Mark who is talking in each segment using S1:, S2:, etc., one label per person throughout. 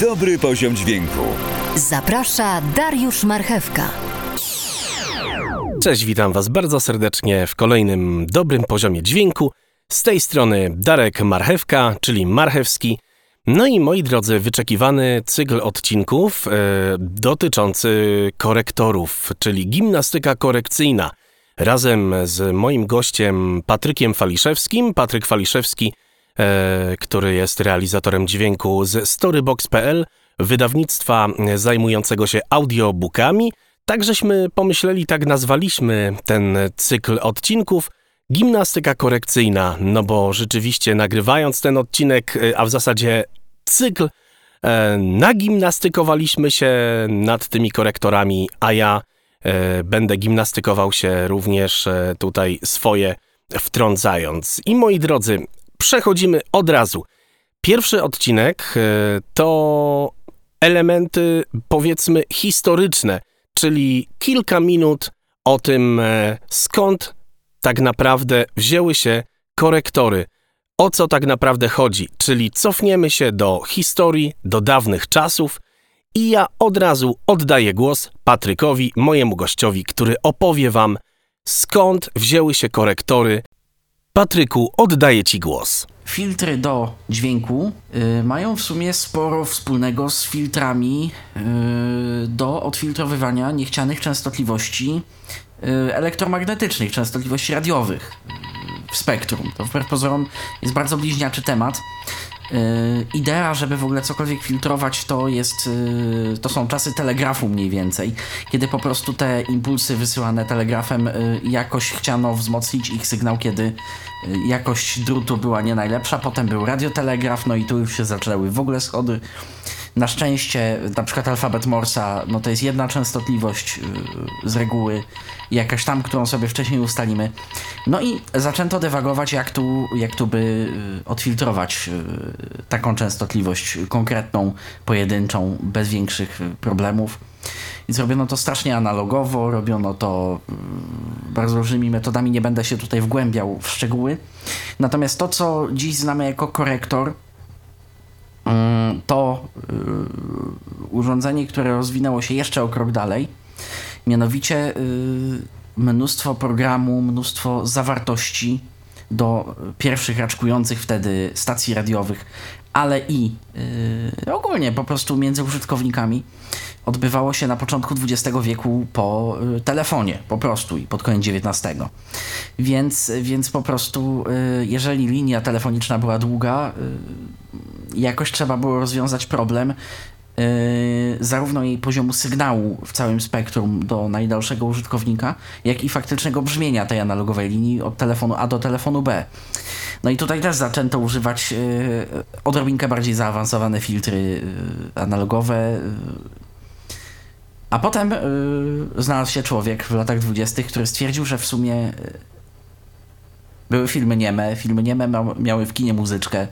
S1: Dobry poziom dźwięku.
S2: Zaprasza Dariusz Marchewka.
S3: Cześć, witam Was bardzo serdecznie w kolejnym dobrym poziomie dźwięku. Z tej strony Darek Marchewka, czyli Marchewski. No i moi drodzy, wyczekiwany cykl odcinków e, dotyczący korektorów, czyli gimnastyka korekcyjna. Razem z moim gościem Patrykiem Faliszewskim. Patryk Faliszewski, e, który jest realizatorem dźwięku z storybox.pl, wydawnictwa zajmującego się audiobookami. Tak żeśmy pomyśleli, tak nazwaliśmy ten cykl odcinków gimnastyka korekcyjna, no bo rzeczywiście nagrywając ten odcinek, e, a w zasadzie cykl, e, nagimnastykowaliśmy się nad tymi korektorami, a ja e, będę gimnastykował się również e, tutaj swoje wtrącając. I moi drodzy, przechodzimy od razu. Pierwszy odcinek e, to elementy powiedzmy historyczne, czyli kilka minut o tym, e, skąd tak naprawdę wzięły się korektory, o co tak naprawdę chodzi, czyli cofniemy się do historii, do dawnych czasów i ja od razu oddaję głos Patrykowi, mojemu gościowi, który opowie wam, skąd wzięły się korektory. Patryku, oddaję ci głos.
S4: Filtry do dźwięku y, mają w sumie sporo wspólnego z filtrami y, do odfiltrowywania niechcianych częstotliwości y, elektromagnetycznych, częstotliwości radiowych y, w spektrum. To wbrew pozorom jest bardzo bliźniaczy temat. Y, idea, żeby w ogóle cokolwiek filtrować, to jest, y, to są czasy telegrafu mniej więcej, kiedy po prostu te impulsy wysyłane telegrafem y, jakoś chciano wzmocnić ich sygnał, kiedy jakość drutu była nie najlepsza, potem był radiotelegraf, no i tu już się zaczęły w ogóle schody. Na szczęście, na przykład alfabet Morsa, no to jest jedna częstotliwość yy, z reguły, jakaś tam, którą sobie wcześniej ustalimy. No i zaczęto dewagować, jak tu, jak tu by yy, odfiltrować yy, taką częstotliwość konkretną, pojedynczą, bez większych problemów. I zrobiono to strasznie analogowo, robiono to bardzo różnymi metodami, nie będę się tutaj wgłębiał w szczegóły. Natomiast to, co dziś znamy jako korektor, Mm, to y, urządzenie, które rozwinęło się jeszcze o krok dalej. Mianowicie y, mnóstwo programu, mnóstwo zawartości do pierwszych raczkujących wtedy stacji radiowych, ale i y, ogólnie po prostu między użytkownikami odbywało się na początku XX wieku po y, telefonie, po prostu i pod koniec XIX. Więc, więc po prostu, jeżeli linia telefoniczna była długa, jakoś trzeba było rozwiązać problem zarówno jej poziomu sygnału w całym spektrum do najdalszego użytkownika, jak i faktycznego brzmienia tej analogowej linii od telefonu A do telefonu B. No i tutaj też zaczęto używać odrobinkę bardziej zaawansowane filtry analogowe, a potem znalazł się człowiek w latach dwudziestych, który stwierdził, że w sumie były filmy nieme, filmy nieme mia miały w kinie muzyczkę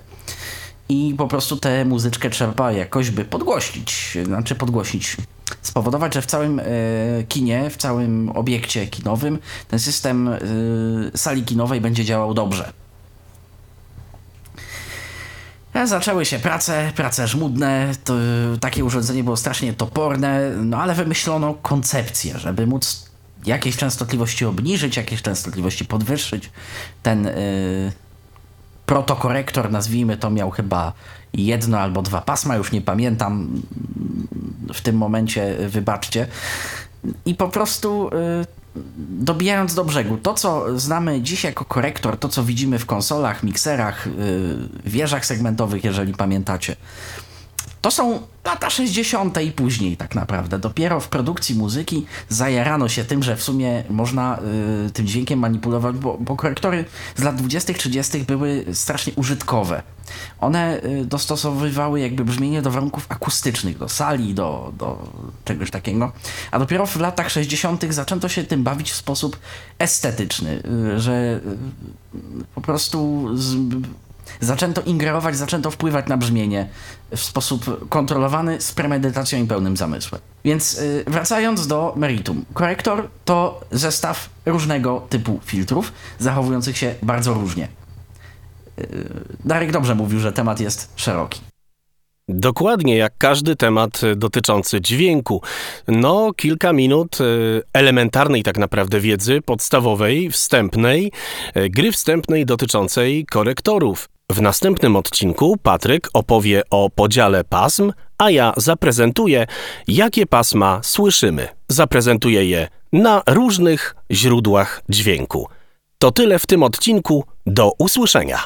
S4: i po prostu tę muzyczkę trzeba jakoś by podgłośnić, znaczy podgłośnić, spowodować, że w całym yy, kinie, w całym obiekcie kinowym ten system yy, sali kinowej będzie działał dobrze. Zaczęły się prace, prace żmudne, to, takie urządzenie było strasznie toporne, no ale wymyślono koncepcję, żeby móc jakieś częstotliwości obniżyć, jakieś częstotliwości podwyższyć. Ten protokorektor, nazwijmy to, miał chyba jedno albo dwa pasma, już nie pamiętam w tym momencie, wybaczcie. I po prostu y, dobijając do brzegu, to co znamy dziś jako korektor, to co widzimy w konsolach, mikserach, yy, wieżach segmentowych, jeżeli pamiętacie, to są lata 60. i później tak naprawdę. Dopiero w produkcji muzyki zajarano się tym, że w sumie można y, tym dźwiękiem manipulować, bo, bo korektory z lat 20., 30. były strasznie użytkowe. One y, dostosowywały jakby brzmienie do warunków akustycznych, do sali, do, do czegoś takiego. A dopiero w latach 60. zaczęto się tym bawić w sposób estetyczny, y, że y, po prostu z, zaczęto ingerować, zaczęto wpływać na brzmienie w sposób kontrolowany, z premedytacją i pełnym zamysłem. Więc yy, wracając do meritum. Korektor to zestaw różnego typu filtrów, zachowujących się bardzo różnie. Yy, Darek dobrze mówił, że temat jest szeroki.
S3: Dokładnie jak każdy temat dotyczący dźwięku. No, kilka minut e, elementarnej tak naprawdę wiedzy podstawowej, wstępnej, e, gry wstępnej dotyczącej korektorów. W następnym odcinku Patryk opowie o podziale pasm, a ja zaprezentuję, jakie pasma słyszymy. Zaprezentuję je na różnych źródłach dźwięku. To tyle w tym odcinku. Do usłyszenia.